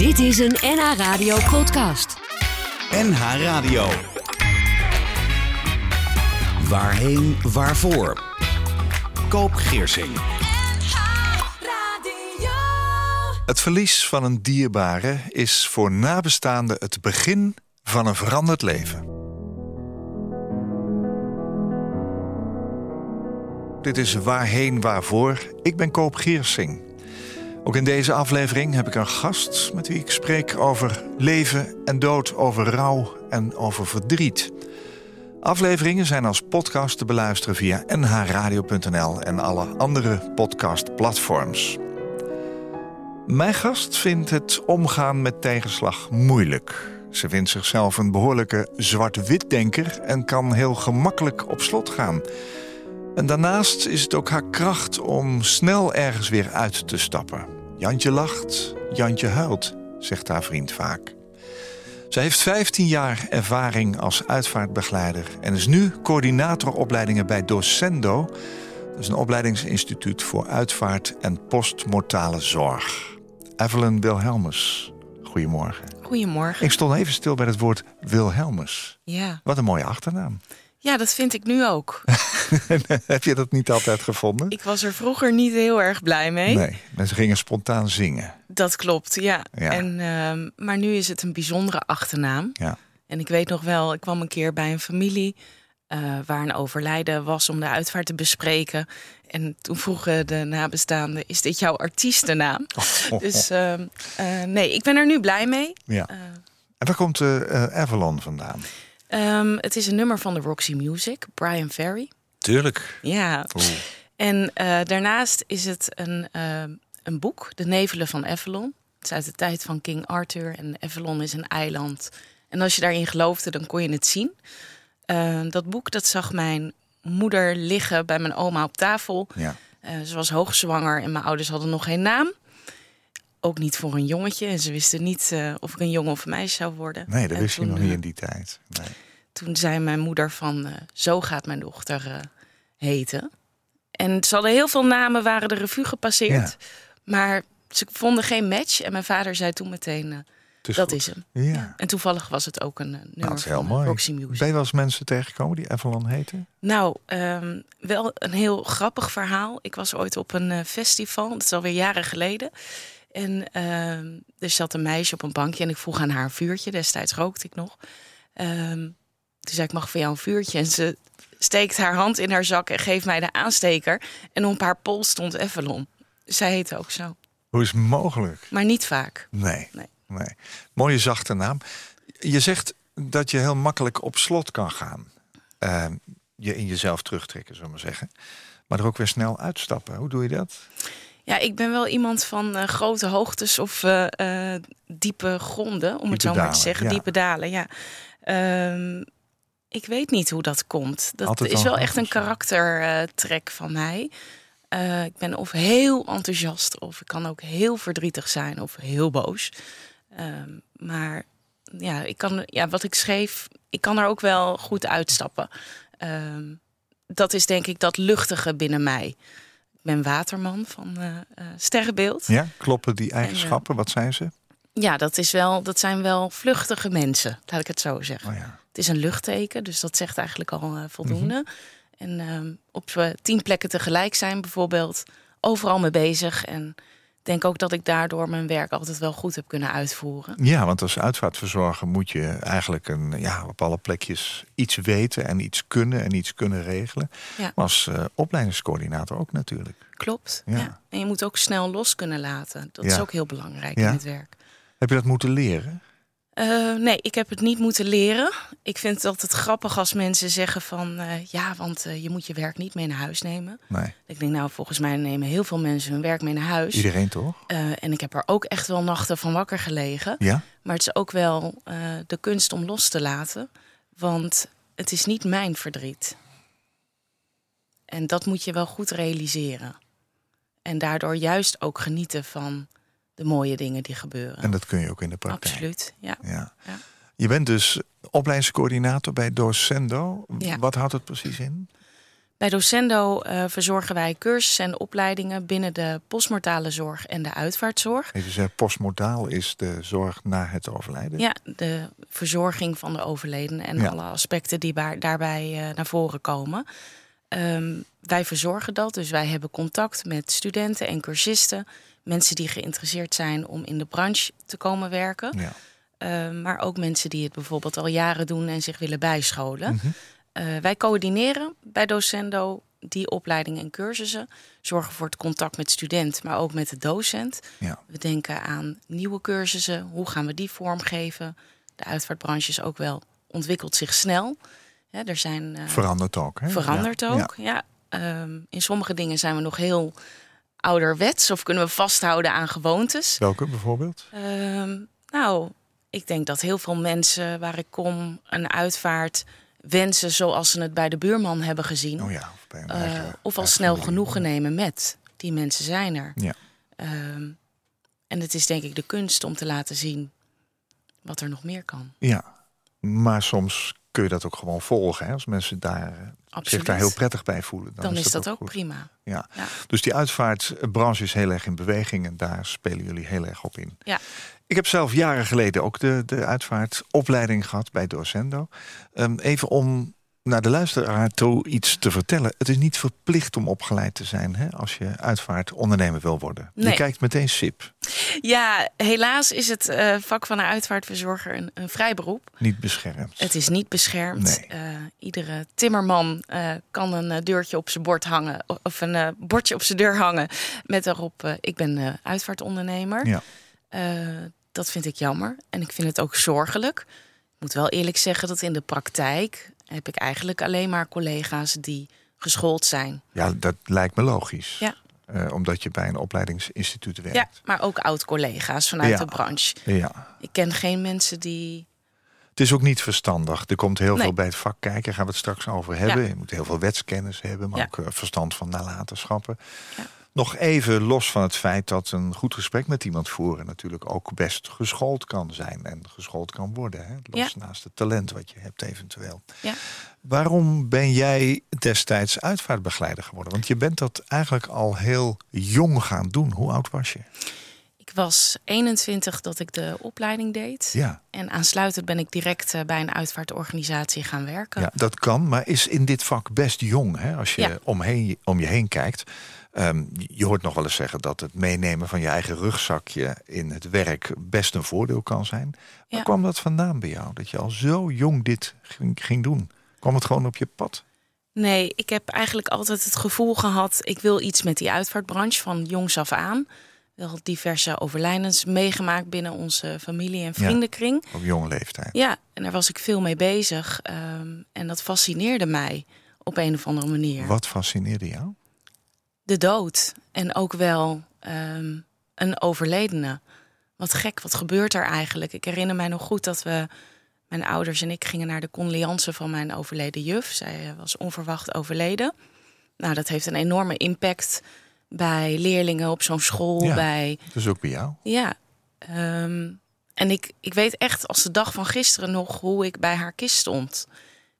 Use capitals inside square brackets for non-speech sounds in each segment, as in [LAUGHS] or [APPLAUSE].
Dit is een NH Radio podcast. NH Radio. Waarheen, waarvoor? Koop Geersing. Het verlies van een dierbare is voor nabestaanden het begin van een veranderd leven. Dit is Waarheen Waarvoor. Ik ben Koop Geersing. Ook in deze aflevering heb ik een gast met wie ik spreek over leven en dood, over rouw en over verdriet. Afleveringen zijn als podcast te beluisteren via nhradio.nl en alle andere podcastplatforms. Mijn gast vindt het omgaan met tegenslag moeilijk. Ze vindt zichzelf een behoorlijke zwart-wit-denker en kan heel gemakkelijk op slot gaan. En daarnaast is het ook haar kracht om snel ergens weer uit te stappen. Jantje lacht, Jantje huilt, zegt haar vriend vaak. Zij heeft 15 jaar ervaring als uitvaartbegeleider en is nu coördinatoropleidingen bij Docendo. Dat is een opleidingsinstituut voor uitvaart en postmortale zorg. Evelyn Wilhelmus, goedemorgen. Goedemorgen. Ik stond even stil bij het woord Wilhelmus. Ja. Wat een mooie achternaam. Ja, dat vind ik nu ook. [LAUGHS] Heb je dat niet altijd gevonden? ik was er vroeger niet heel erg blij mee. Nee, mensen gingen spontaan zingen. Dat klopt, ja. Ja. En, ehm, maar nu is het een bijzondere achternaam. Ja. En ik weet nog wel, ik kwam een keer bij een familie eh, waar een overlijden was om de uitvaart te bespreken. En toen vroegen de nabestaanden, is dit jouw artiestennaam? [LAUGHS] Dus ehm, eh, nee, ik ben er nu blij mee. Ja. En waar komt eh eh, Avalon vandaan? Ehm, het is een nummer van de Roxy Music, Brian Ferry. Tuurlijk. Ja. En eh, daarnaast is het een, eh, een boek, De Nevelen van Avalon. Het is uit de tijd van King Arthur en Avalon is een eiland. En als je daarin geloofde, dan kon je het zien. Eh, dat boek dat zag mijn moeder liggen bij mijn oma op tafel. Ja. Eh, ze was hoogzwanger en mijn ouders hadden nog geen naam. Ook niet voor een jongetje. En ze wisten niet eh, of ik een jongen of een meisje zou worden. Nee, dat En wist je nog niet eh, in die tijd. Nee. toen zei mijn moeder van, eh, zo gaat mijn dochter heten. En ze hadden heel veel namen, waren de revue gepasseerd. Maar ze vonden geen match. En mijn vader zei toen meteen, is dat goed. is hem. Ja. En toevallig was het ook een nummer Nou, dat is heel mooi. Roxy Music. Ben je wel eens mensen tegengekomen die Avalon heten? Nou, ehm, wel een heel grappig verhaal. Ik was ooit op een festival, dat is alweer jaren geleden. En ehm, er zat een meisje op een bankje en ik vroeg aan haar een vuurtje. Destijds rookte ik nog. Ehm, toen zei ik, mag ik voor jou een vuurtje? En ze steekt haar hand in haar zak en geeft mij de aansteker. En op haar pols stond Evelon. Zij heette ook zo. Hoe is het mogelijk? Maar niet vaak. Nee. Nee. nee. Mooie zachte naam. Je zegt dat je heel makkelijk op slot kan gaan. Eh, je in jezelf terugtrekken, zullen we maar zeggen. Maar er ook weer snel uitstappen. Hoe doe je dat? Ja, ik ben wel iemand van eh, grote hoogtes of eh, eh, diepe gronden, om het zo maar te zeggen. ja. Diepe dalen, ja. Ehm, ik weet niet hoe dat komt. Dat Altijd is wel echt een karaktertrek van mij. Ik ben of heel enthousiast, of ik kan ook heel verdrietig zijn, of heel boos. Ehm, maar ja, ik kan, ja, wat ik schreef, ik kan er ook wel goed uitstappen. Ehm, dat is denk ik dat luchtige binnen mij. Ben waterman van eh, eh, Sterrenbeeld. Ja, kloppen die eigenschappen? Wat zijn ze? Ja, dat, is wel, dat zijn wel vluchtige mensen, laat ik het zo zeggen. Oh ja. Het is een luchtteken, dus dat zegt eigenlijk al eh, voldoende. En ehm, op eh, tien plekken tegelijk zijn bijvoorbeeld, overal mee bezig. En denk ook dat ik daardoor mijn werk altijd wel goed heb kunnen uitvoeren. Ja, want als uitvaartverzorger moet je eigenlijk een, ja, op alle plekjes iets weten en iets kunnen en iets kunnen regelen. Ja. Maar als eh, opleidingscoördinator ook natuurlijk. Klopt. Ja. Ja. En je moet ook snel los kunnen laten. Dat is ook heel belangrijk in het werk. Heb je dat moeten leren? Eh, nee, ik heb het niet moeten leren. Ik vind het altijd grappig als mensen zeggen van... eh, ja, want eh, je moet je werk niet mee naar huis nemen. Nee. Ik denk, nou, volgens mij nemen heel veel mensen hun werk mee naar huis. Iedereen toch? En ik heb er ook echt wel nachten van wakker gelegen. Ja? Maar het is ook wel de kunst om los te laten. Want het is niet mijn verdriet. En dat moet je wel goed realiseren. En daardoor juist ook genieten van de mooie dingen die gebeuren. En dat kun je ook in de praktijk. Absoluut, ja. Ja. Ja. Je bent dus opleidingscoördinator bij Docendo. Ja. Wat houdt het precies in? Bij Docendo uh, verzorgen wij cursussen en opleidingen binnen de postmortale zorg en de uitvaartzorg. Even zeggen, postmortaal is de zorg na het overlijden? Ja, de verzorging van de overledene en alle aspecten die daarbij uh, naar voren komen. Um, wij verzorgen dat, dus wij hebben contact met studenten en cursisten, mensen die geïnteresseerd zijn om in de branche te komen werken. Ja. Uh, maar ook mensen die het bijvoorbeeld al jaren doen en zich willen bijscholen. Mm uh, wij coördineren bij Docendo die opleidingen en cursussen. Zorgen voor het contact met student, maar ook met de docent. Ja. We denken aan nieuwe cursussen. Hoe gaan we die vormgeven? De uitvaartbranche is ook wel ontwikkelt zich snel. Ja, er zijn, uh, verandert ook. Hè? Verandert ook, ja. Ehm, in sommige dingen zijn we nog heel ouderwets of kunnen we vasthouden aan gewoontes. Welke bijvoorbeeld? Ehm, nou, ik denk dat heel veel mensen waar ik kom een uitvaart wensen zoals ze het bij de buurman hebben gezien. Oh ja, of, uh, of al snel genoegen nemen met. Die mensen zijn er. Ja. Ehm, en het is denk ik de kunst om te laten zien wat er nog meer kan. Ja, maar soms kun je dat ook gewoon volgen. Hè? Als mensen daar, eh, zich daar heel prettig bij voelen. Dan, is, dat, ook, prima. Ja. ja. Dus die uitvaartbranche is heel erg in beweging en daar spelen jullie heel erg op in. Ja. Ik heb zelf jaren geleden ook de, de uitvaartopleiding gehad bij Docendo. Um, even om naar de luisteraar toe iets te vertellen. Het is niet verplicht om opgeleid te zijn hè, als je uitvaartondernemer wil worden. Je kijkt meteen SIP. Ja, helaas is het uh, vak van een uitvaartverzorger een, een vrij beroep. Niet beschermd. Het is niet beschermd. Nee. Uh, iedere timmerman uh, kan een deurtje op zijn bord hangen of een bordje op zijn deur hangen met erop: ik ben uitvaartondernemer. Ja dat vind ik jammer. En ik vind het ook zorgelijk. Ik moet wel eerlijk zeggen dat in de praktijk heb ik eigenlijk alleen maar collega's die geschoold zijn. Ja, dat lijkt me logisch. Ja. Uh, omdat je bij een opleidingsinstituut werkt. Ja, maar ook oud-collega's vanuit de branche. Ja. Ik ken geen mensen die. Het is ook niet verstandig. Er komt heel veel bij het vak kijken. Daar gaan we het straks over hebben. Je moet heel veel wetskennis hebben, maar ook eh, verstand van nalatenschappen. Ja. Nog even los van het feit dat een goed gesprek met iemand voeren natuurlijk ook best geschoold kan zijn en geschoold kan worden. Hè? Los naast het talent wat je hebt eventueel. Ja. Waarom ben jij destijds uitvaartbegeleider geworden? Want je bent dat eigenlijk al heel jong gaan doen. Hoe oud was je? Ik was 21 dat ik de opleiding deed. Ja. En aansluitend ben ik direct eh, bij een uitvaartorganisatie gaan werken. Ja, dat kan, maar is in dit vak best jong. Hè? Als je omheen, om je heen kijkt. Ehm, je hoort nog wel eens zeggen dat het meenemen van je eigen rugzakje in het werk best een voordeel kan zijn. Waar kwam dat vandaan bij jou? Dat je al zo jong dit ging, ging doen? Kwam het gewoon op je pad? Nee, ik heb eigenlijk altijd het gevoel gehad, ik wil iets met die uitvaartbranche van jongs af aan. Wel diverse overlijdens meegemaakt binnen onze familie- en vriendenkring. op jonge leeftijd. Ja, en daar was ik veel mee bezig. Ehm, en dat fascineerde mij op een of andere manier. Wat fascineerde jou? De dood. En ook wel ehm, een overledene. Wat gek, wat gebeurt er eigenlijk? Ik herinner mij nog goed dat we, mijn ouders en ik, gingen naar de condoleance van mijn overleden juf. Zij eh, was onverwacht overleden. Nou, dat heeft een enorme impact bij leerlingen op zo'n school. Ja, bij... Dus ook bij jou? Ja. Ehm, en ik, ik weet echt als de dag van gisteren nog hoe ik bij haar kist stond.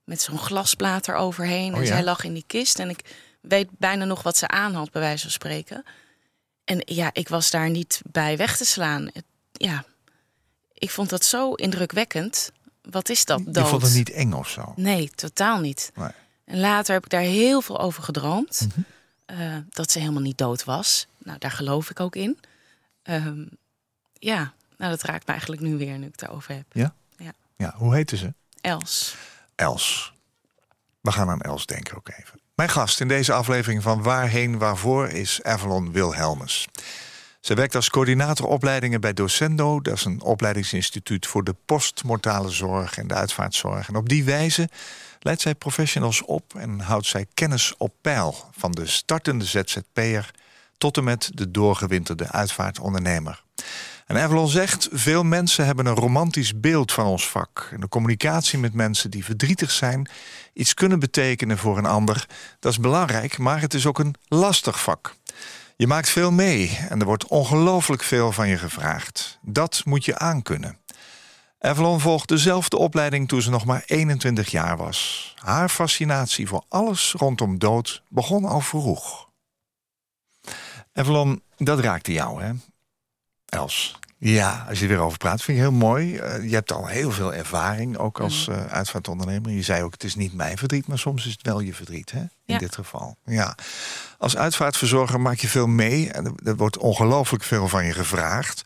Met zo'n glasplaat eroverheen. Oh, en zij lag in die kist. En ik weet bijna nog wat ze aan had, bij wijze van spreken. En ja, ik was daar niet bij weg te slaan. ja, ik vond dat zo indrukwekkend. Wat is dat dood? Je vond het niet eng of zo? Nee, totaal niet. Nee. En later heb ik daar heel veel over gedroomd. Mhm. Eh, dat ze helemaal niet dood was. Nou, daar geloof ik ook in. Ehm, ja, nou dat raakt me eigenlijk nu weer nu ik het erover heb. Ja? Ja. ja hoe heette ze? Els. Els. We gaan aan Els denken ook even. Mijn gast in deze aflevering van Waarheen Waarvoor is Evelyn Wilhelmus. Ze werkt als coördinator opleidingen bij Docendo. Dat is een opleidingsinstituut voor de postmortale zorg en de uitvaartzorg. En op die wijze leidt zij professionals op en houdt zij kennis op peil. Van de startende ZZP'er tot en met de doorgewinterde uitvaartondernemer. En zegt, veel mensen hebben een romantisch beeld van ons vak. En de communicatie met mensen die verdrietig zijn... iets kunnen betekenen voor een ander, dat is belangrijk... maar het is ook een lastig vak. Je maakt veel mee en er wordt ongelooflijk veel van je gevraagd. Dat moet je aankunnen. Evelyn volgde dezelfde opleiding toen ze nog maar 21 jaar was. Haar fascinatie voor alles rondom dood begon al vroeg. Evelyn, dat raakte jou, hè? Els. Ja, als je er weer over praat, vind ik heel mooi. Uh, je hebt al heel veel ervaring, ook als uh, uitvaartondernemer. Je zei ook, het is niet mijn verdriet, maar soms is het wel je verdriet, hè? In Ja. dit geval. Ja. Als uitvaartverzorger maak je veel mee. En er- er wordt ongelooflijk veel van je gevraagd.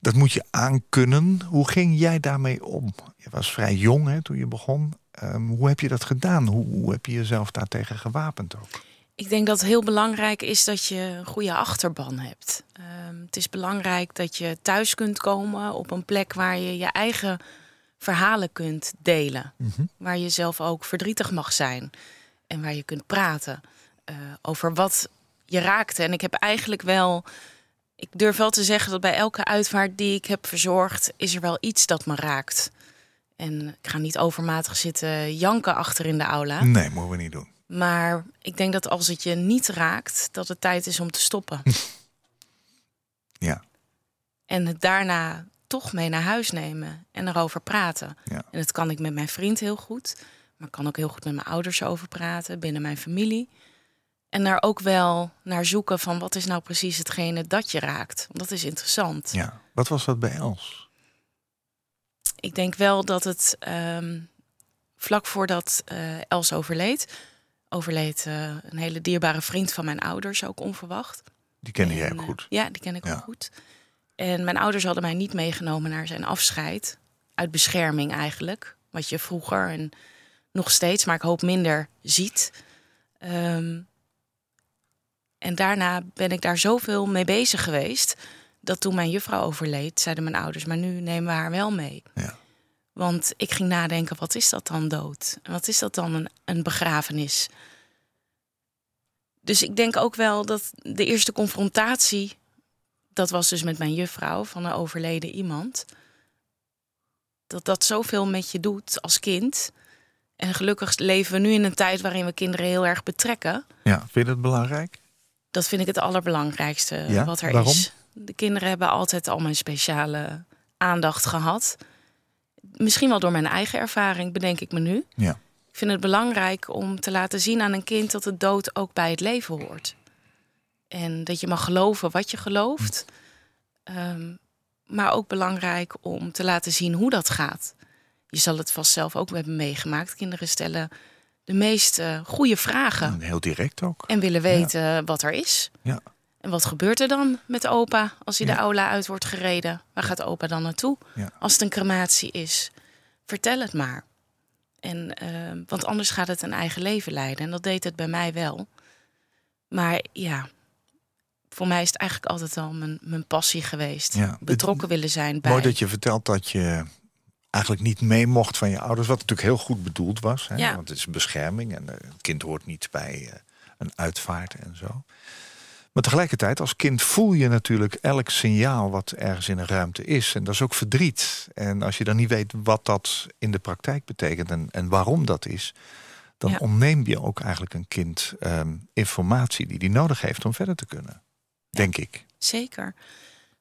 Dat moet je aankunnen. Hoe ging jij daarmee om? Je was vrij jong hè, toen je begon. Ehm, hoe heb je dat gedaan? Hoe, hoe heb je jezelf daartegen gewapend ook? Ik denk dat het heel belangrijk is dat je een goede achterban hebt. Ehm, het is belangrijk dat je thuis kunt komen op een plek waar je je eigen verhalen kunt delen. Waar je zelf ook verdrietig mag zijn. En waar je kunt praten eh, over wat je raakte. En ik heb eigenlijk wel. Ik durf wel te zeggen dat bij elke uitvaart die ik heb verzorgd, is er wel iets dat me raakt. En ik ga niet overmatig zitten janken achter in de aula. Nee, moeten we niet doen. Maar ik denk dat als het je niet raakt, dat het tijd is om te stoppen. [LAUGHS] Ja, en het daarna toch mee naar huis nemen en erover praten. ja. En dat kan ik met mijn vriend heel goed. Maar ik kan ook heel goed met mijn ouders over praten, binnen mijn familie. En daar ook wel naar zoeken van wat is nou precies hetgene dat je raakt. Want dat is interessant. ja. Wat was dat bij Els? Ik denk wel dat het ehm, vlak voordat eh, Els overleed... overleed eh, een hele dierbare vriend van mijn ouders, ook onverwacht. Die kende jij ook eh, goed. Ja, die ken ik Ja. ook goed. En mijn ouders hadden mij niet meegenomen naar zijn afscheid. Uit bescherming eigenlijk. Wat je vroeger en nog steeds, maar ik hoop minder, ziet. Ehm, en daarna ben ik daar zoveel mee bezig geweest... dat toen mijn juffrouw overleed, zeiden mijn ouders... maar nu nemen we haar wel mee. Ja. Want ik ging nadenken, wat is dat dan dood? En wat is dat dan een, een begrafenis? Dus ik denk ook wel dat de eerste confrontatie... dat was dus met mijn juffrouw van een overleden iemand... dat dat zoveel met je doet als kind. En gelukkig leven we nu in een tijd waarin we kinderen heel erg betrekken. ja, vind je dat belangrijk? Dat vind ik het allerbelangrijkste Ja? wat er Waarom? is. De kinderen hebben altijd al mijn speciale aandacht gehad. Misschien wel door mijn eigen ervaring, bedenk ik me nu. Ja. Ik vind het belangrijk om te laten zien aan een kind dat de dood ook bij het leven hoort. En dat je mag geloven wat je gelooft. Ehm, maar ook belangrijk om te laten zien hoe dat gaat. Je zal het vast zelf ook hebben meegemaakt. Kinderen stellen de meest goede vragen. En heel direct ook. En willen weten wat er is. Ja. En wat gebeurt er dan met opa als hij Ja. de aula uit wordt gereden? Waar gaat opa dan naartoe? Ja. Als het een crematie is, vertel het maar. En, eh, want anders gaat het een eigen leven leiden. En dat deed het bij mij wel. Maar ja, voor mij is het eigenlijk altijd al mijn, mijn passie geweest. Ja. Betrokken willen zijn bij. Mooi dat je vertelt dat je eigenlijk niet mee mocht van je ouders. Wat natuurlijk heel goed bedoeld was. Hè? Ja. Want het is bescherming en eh, het kind hoort niet bij eh, een uitvaart en zo. Maar tegelijkertijd, als kind voel je natuurlijk elk signaal wat ergens in een ruimte is. En dat is ook verdriet. En als je dan niet weet wat dat in de praktijk betekent en, en waarom dat is, dan Ja. ontneem je ook eigenlijk een kind ehm, informatie die die nodig heeft om verder te kunnen. Denk ik. Zeker.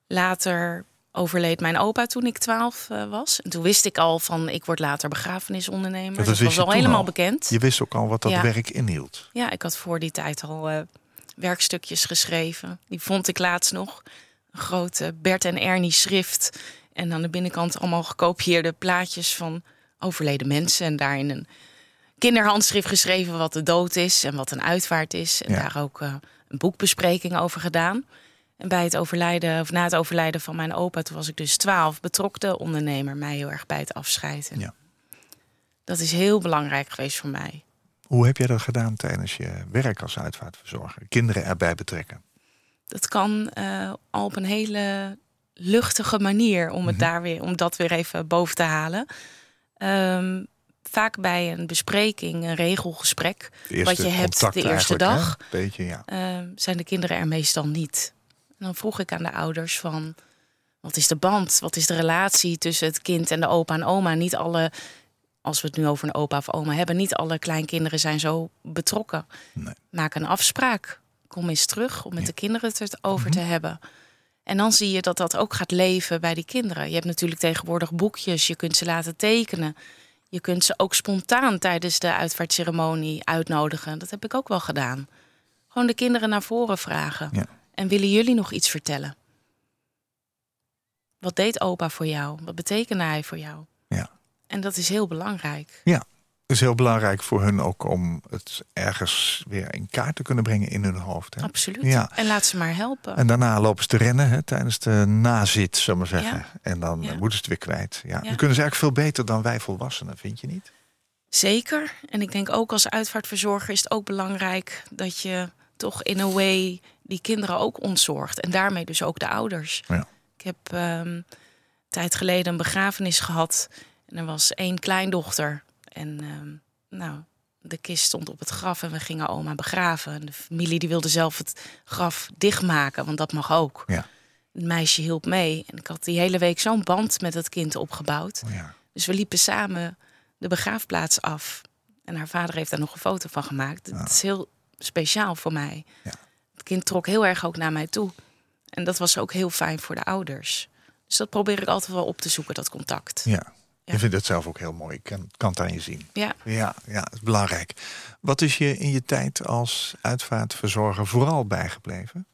Later overleed mijn opa toen ik twaalf eh, was. En toen wist ik al van ik word later begrafenisondernemer. dat dat wist was al helemaal al. bekend. Je wist ook al wat dat werk inhield. Ja, ik had voor die tijd al eh, werkstukjes geschreven. Die vond ik laatst nog. Een grote Bert en Ernie schrift. En aan de binnenkant allemaal gekopieerde plaatjes van overleden mensen. En daarin een kinderhandschrift geschreven wat de dood is en wat een uitvaart is. En Ja. daar ook eh, een boekbespreking over gedaan. En bij het overlijden, of na het overlijden van mijn opa, toen was ik dus twaalf, betrok de ondernemer mij heel erg bij het afscheid. En Ja. Dat is heel belangrijk geweest voor mij. Hoe heb jij dat gedaan tijdens je werk als uitvaartverzorger? Kinderen erbij betrekken. Dat kan eh, al op een hele luchtige manier om, het Mhm. daar weer, om dat weer even boven te halen. Ehm, vaak bij een bespreking, een regelgesprek, wat je hebt de eerste dag, Beetje, ja. ehm, zijn de kinderen er meestal niet. En dan vroeg ik aan de ouders van, wat is de band? Wat is de relatie tussen het kind en de opa en oma? Niet alle, als we het nu over een opa of oma hebben, niet alle kleinkinderen zijn zo betrokken. Nee. Maak een afspraak. Kom eens terug om met Ja. de kinderen het over te hebben. En dan zie je dat dat ook gaat leven bij die kinderen. Je hebt natuurlijk tegenwoordig boekjes, je kunt ze laten tekenen. Je kunt ze ook spontaan tijdens de uitvaartceremonie uitnodigen. Dat heb ik ook wel gedaan. Gewoon de kinderen naar voren vragen. Ja. En willen jullie nog iets vertellen? Wat deed opa voor jou? Wat betekende hij voor jou? En dat is heel belangrijk. Ja, het is heel belangrijk voor hun ook om het ergens weer in kaart te kunnen brengen in hun hoofd. Hè? Absoluut. Ja. En laat ze maar helpen. En daarna lopen ze te rennen hè, tijdens de nazit, zullen we maar zeggen. Ja. En dan Ja. eh, moeten ze het weer kwijt. Ja. Dan kunnen ze eigenlijk veel beter dan wij volwassenen, vind je niet? Zeker. En ik denk ook als uitvaartverzorger is het ook belangrijk dat je toch in een way die kinderen ook ontzorgt. En daarmee dus ook de ouders. Ja. Ik heb ehm, een tijd geleden een begrafenis gehad. En er was één kleindochter. En ehm, nou, de kist stond op het graf en we gingen oma begraven. En de familie die wilde zelf het graf dichtmaken, want dat mag ook. Ja. Het meisje hielp mee. En ik had die hele week zo'n band met het kind opgebouwd. Oh Ja. Dus we liepen samen de begraafplaats af. En haar vader heeft daar nog een foto van gemaakt. Het is heel speciaal voor mij. Ja. Het kind trok heel erg ook naar mij toe. En dat was ook heel fijn voor de ouders. Dus dat probeer ik altijd wel op te zoeken, dat contact. ja. Ja. Je vindt het zelf ook heel mooi. Ik kan, kan het aan je zien. Ja. Ja, ja, dat is belangrijk. Wat is je in je tijd als uitvaartverzorger vooral bijgebleven?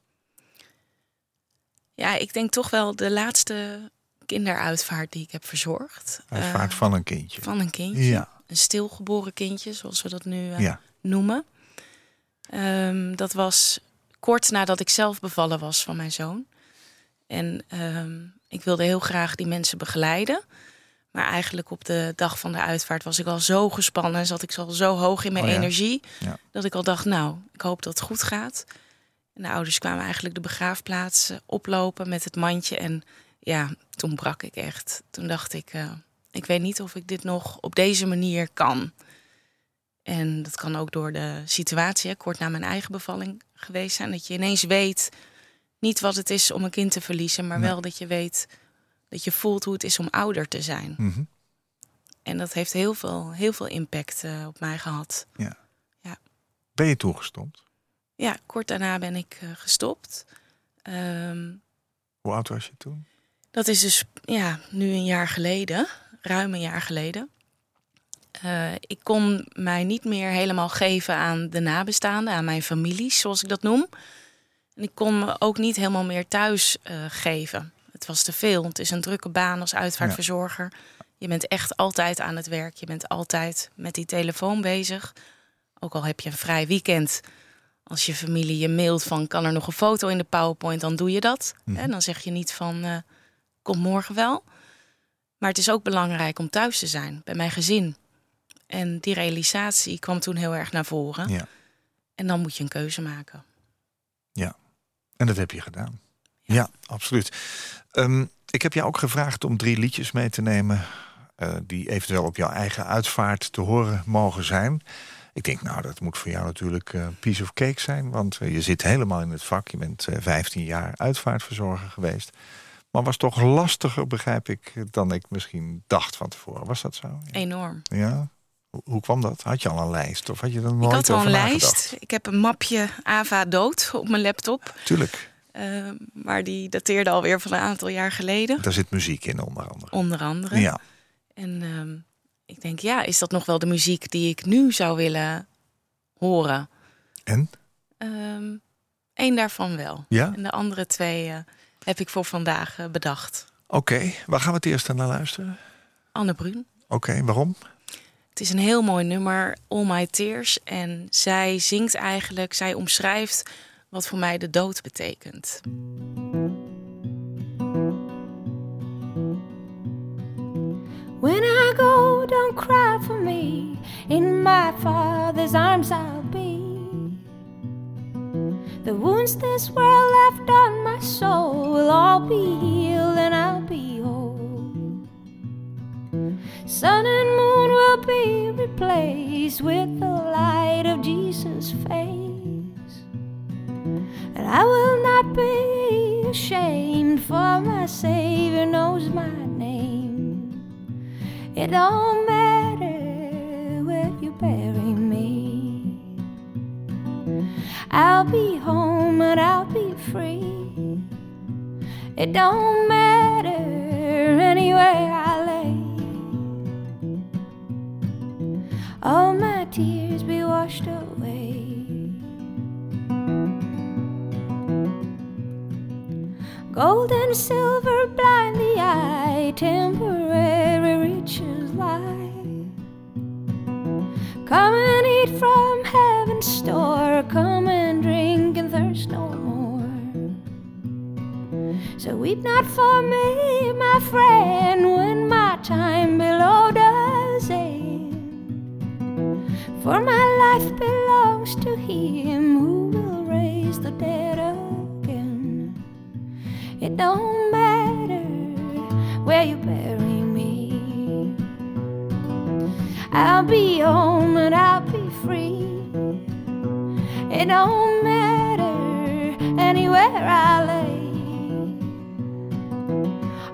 ja, ik denk toch wel de laatste kinderuitvaart die ik heb verzorgd. Uitvaart Eh, van een kindje. van een kindje. Ja, Een stilgeboren kindje, zoals we dat nu eh, ja. noemen. Ehm, dat was kort nadat ik zelf bevallen was van mijn zoon. En ehm, ik wilde heel graag die mensen begeleiden. Maar eigenlijk op de dag van de uitvaart was ik al zo gespannen. en Zat ik al zo hoog in mijn Oh ja. energie. Ja. Dat ik al dacht, nou, ik hoop dat het goed gaat. En de ouders kwamen eigenlijk de begraafplaats eh, oplopen met het mandje. En ja, toen brak ik echt. Toen dacht ik, eh, ik weet niet of ik dit nog op deze manier kan. En dat kan ook door de situatie, hè, kort na mijn eigen bevalling geweest zijn. Dat je ineens weet, niet wat het is om een kind te verliezen, maar Nee. wel dat je weet, dat je voelt hoe het is om ouder te zijn. Mhm. En dat heeft heel veel, heel veel impact eh, op mij gehad. Ben je toegestopt? Ja, kort daarna ben ik eh, gestopt. Ehm, Hoe oud was je toen? dat is dus ja, nu een jaar geleden, ruim een jaar geleden. Eh, ik kon mij niet meer helemaal geven aan de nabestaanden, aan mijn familie, zoals ik dat noem. En ik kon me ook niet helemaal meer thuis geven. Het was te veel. Het is een drukke baan als uitvaartverzorger. Je bent echt altijd aan het werk. Je bent altijd met die telefoon bezig. Ook al heb je een vrij weekend. Als je familie je mailt van kan er nog een foto in de PowerPoint, dan doe je dat. En dan zeg je niet van eh kom morgen wel. Maar het is ook belangrijk om thuis te zijn bij mijn gezin. En die realisatie kwam toen heel erg naar voren. Ja. En dan moet je een keuze maken. En dat heb je gedaan. Ja, absoluut. Ehm, ik heb jou ook gevraagd om drie liedjes mee te nemen... eh, die eventueel op jouw eigen uitvaart te horen mogen zijn. Ik denk, nou, dat moet voor jou natuurlijk een piece of cake zijn... want eh, je zit helemaal in het vak. Je bent eh, 15 jaar uitvaartverzorger geweest. Maar was toch lastiger, begrijp ik, dan ik misschien dacht van tevoren. Was dat zo? Ja. Enorm. Ja? Hoe- kwam dat? Had je al een lijst? Of had je er nooit Ik had al een nagedacht? lijst. Ik heb een mapje Ava dood op mijn laptop. Tuurlijk. Eh, maar die dateerde alweer van een aantal jaar geleden. Daar zit muziek in, onder andere. Onder andere. Ja. En ehm, ik denk, ja, is dat nog wel de muziek die ik nu zou willen horen? En? Ehm Eén daarvan wel. Ja? En de andere twee eh, heb ik voor vandaag eh, bedacht. Oké, waar gaan we het eerst naar luisteren? Anne Brun. Oké, waarom? Het is een heel mooi nummer, All My Tears. En zij zingt eigenlijk, zij omschrijft wat voor mij de dood betekent. When I go, don't cry for me. In my father's arms I'll be. The wounds this world left on my soul will all be healed and I'll be whole. Sun and moon will be replaced with the light of Jesus' face. And I will not be ashamed, for my Savior knows my name. It don't matter where you bury me. I'll be home and I'll be free. It don't matter anywhere I lay. All my tears be washed away. Gold and silver blind the eye, temporary riches lie. Come and eat from heaven's store, come and drink and thirst no more. So weep not for me, my friend, when my time below does end. For my life belongs to him It don't matter where you bury me. I'll be home and I'll be free. It don't matter anywhere I lay.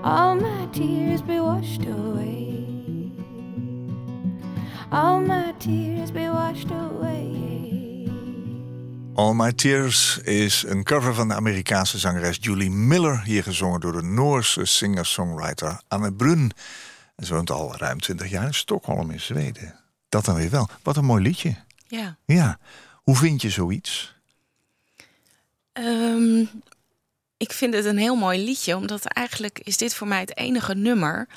All my tears be washed away. All my tears be washed away. All My Tears is een cover van de Amerikaanse zangeres Julie Miller, hier gezongen door de Noorse singer-songwriter Anne Brun. En ze woont al ruim 20 jaar in Stockholm in Zweden. Dat dan weer wel. Wat een mooi liedje. Ja. Ja. Hoe vind je zoiets? Ehm, ik vind het een heel mooi liedje, omdat eigenlijk is dit voor mij het enige nummer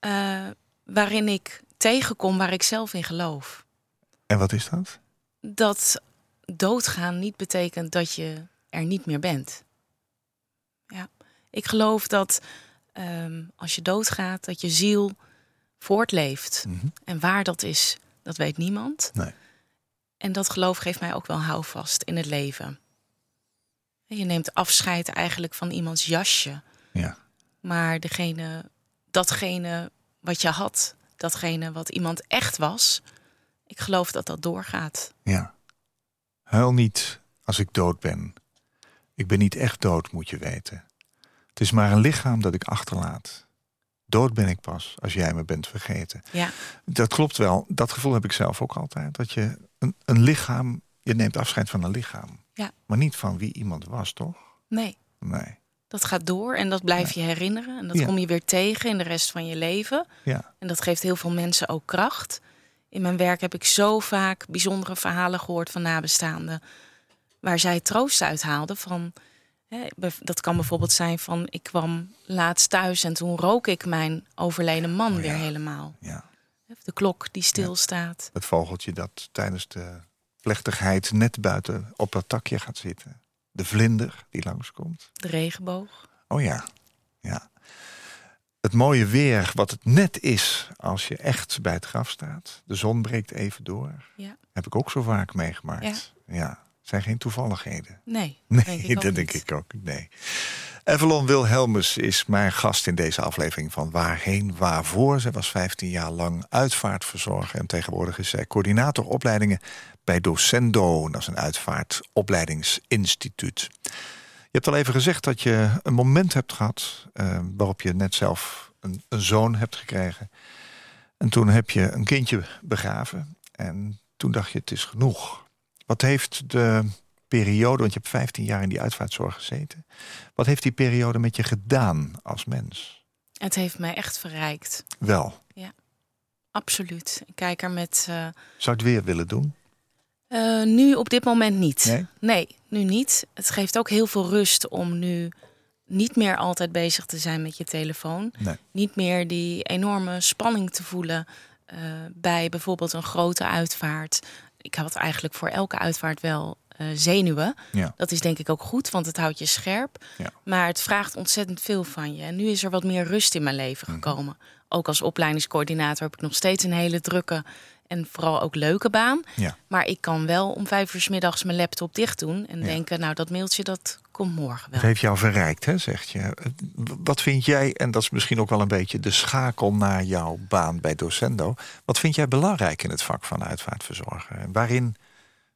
eh, waarin ik tegenkom waar ik zelf in geloof. En wat is dat? Dat doodgaan niet betekent dat je er niet meer bent. Ja, ik geloof dat ehm, als je doodgaat, dat je ziel voortleeft. Mhm. En waar dat is, dat weet niemand. Nee. En dat geloof geeft mij ook wel houvast in het leven. Je neemt afscheid eigenlijk van iemands jasje. Ja. Maar degene, datgene wat je had, datgene wat iemand echt was, ik geloof dat dat doorgaat. Ja. Huil niet als ik dood ben. Ik ben niet echt dood, moet je weten. Het is maar een lichaam dat ik achterlaat. Dood ben ik pas als jij me bent vergeten. Ja, Dat klopt wel. Dat gevoel heb ik zelf ook altijd. Dat je een, een lichaam, je neemt afscheid van een lichaam. Ja. Maar niet van wie iemand was, toch? nee, Nee. dat gaat door en dat blijf je herinneren. En dat Ja. kom je weer tegen in de rest van je leven. Ja. En dat geeft heel veel mensen ook kracht. In mijn werk heb ik zo vaak bijzondere verhalen gehoord van nabestaanden. Waar zij troost uit haalden van. Hè, dat kan bijvoorbeeld zijn van ik kwam laatst thuis en toen rook ik mijn overleden man Oh weer helemaal. ja. De klok die stilstaat. Het vogeltje dat tijdens de plechtigheid net buiten op dat takje gaat zitten. De vlinder die langskomt. De regenboog. Oh ja, ja. Het mooie weer, wat het net is als je echt bij het graf staat. De zon breekt even door. Ja. Heb ik ook zo vaak meegemaakt. Ja. zijn geen toevalligheden. Nee, [LAUGHS] Nee, denk ik ook dat denk niet. ik ook. Nee. Evelon Wilhelmus is mijn gast in deze aflevering van Waarheen Waarvoor. Zij was 15 jaar lang uitvaartverzorger en tegenwoordig is zij coördinator opleidingen bij Docendo. Dat is een uitvaartopleidingsinstituut. Je hebt al even gezegd dat je een moment hebt gehad eh, waarop je net zelf een, een zoon hebt gekregen. En toen heb je een kindje begraven en toen dacht je het is genoeg. Wat heeft de periode, want je hebt 15 jaar in die uitvaartzorg gezeten. Wat heeft die periode met je gedaan als mens? Het heeft mij echt verrijkt. Wel, Absoluut. Ik kijk er met. eh, zou het weer willen doen? Eh, nu op dit moment niet. Nee? Nee, nu niet. Het geeft ook heel veel rust om nu niet meer altijd bezig te zijn met je telefoon. Nee. Niet meer die enorme spanning te voelen eh, bij bijvoorbeeld een grote uitvaart. Ik had eigenlijk voor elke uitvaart wel eh, zenuwen. Ja. Dat is denk ik ook goed, want het houdt je scherp. Ja. Maar het vraagt ontzettend veel van je. En nu is er wat meer rust in mijn leven Mhm. gekomen. Ook als opleidingscoördinator heb ik nog steeds een hele drukke en vooral ook leuke baan. Ja. Maar ik kan wel om vijf uur 's middags mijn laptop dicht doen en Ja. denken, nou dat mailtje dat komt morgen wel. Het heeft jou verrijkt, hè, zegt je. Wat vind jij, en dat is misschien ook wel een beetje de schakel naar jouw baan bij Docendo. Wat vind jij belangrijk in het vak van uitvaartverzorger? En waarin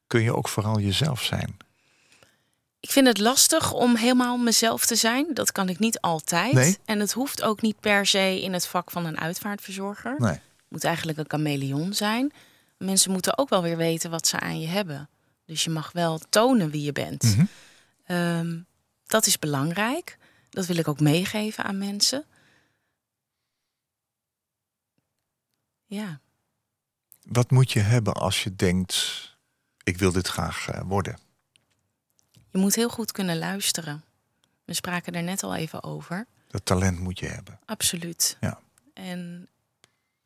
kun je ook vooral jezelf zijn? Ik vind het lastig om helemaal mezelf te zijn. Dat kan ik niet altijd. Nee? En het hoeft ook niet per se in het vak van een uitvaartverzorger. Nee. Moet eigenlijk een chameleon zijn. Mensen moeten ook wel weer weten wat ze aan je hebben. Dus je mag wel tonen wie je bent. Mhm. Ehm, dat is belangrijk. dat wil ik ook meegeven aan mensen. Ja, Wat moet je hebben als je denkt, ik wil dit graag eh, worden? je moet heel goed kunnen luisteren. We spraken er net al even over. Dat talent moet je hebben. Absoluut. Ja. En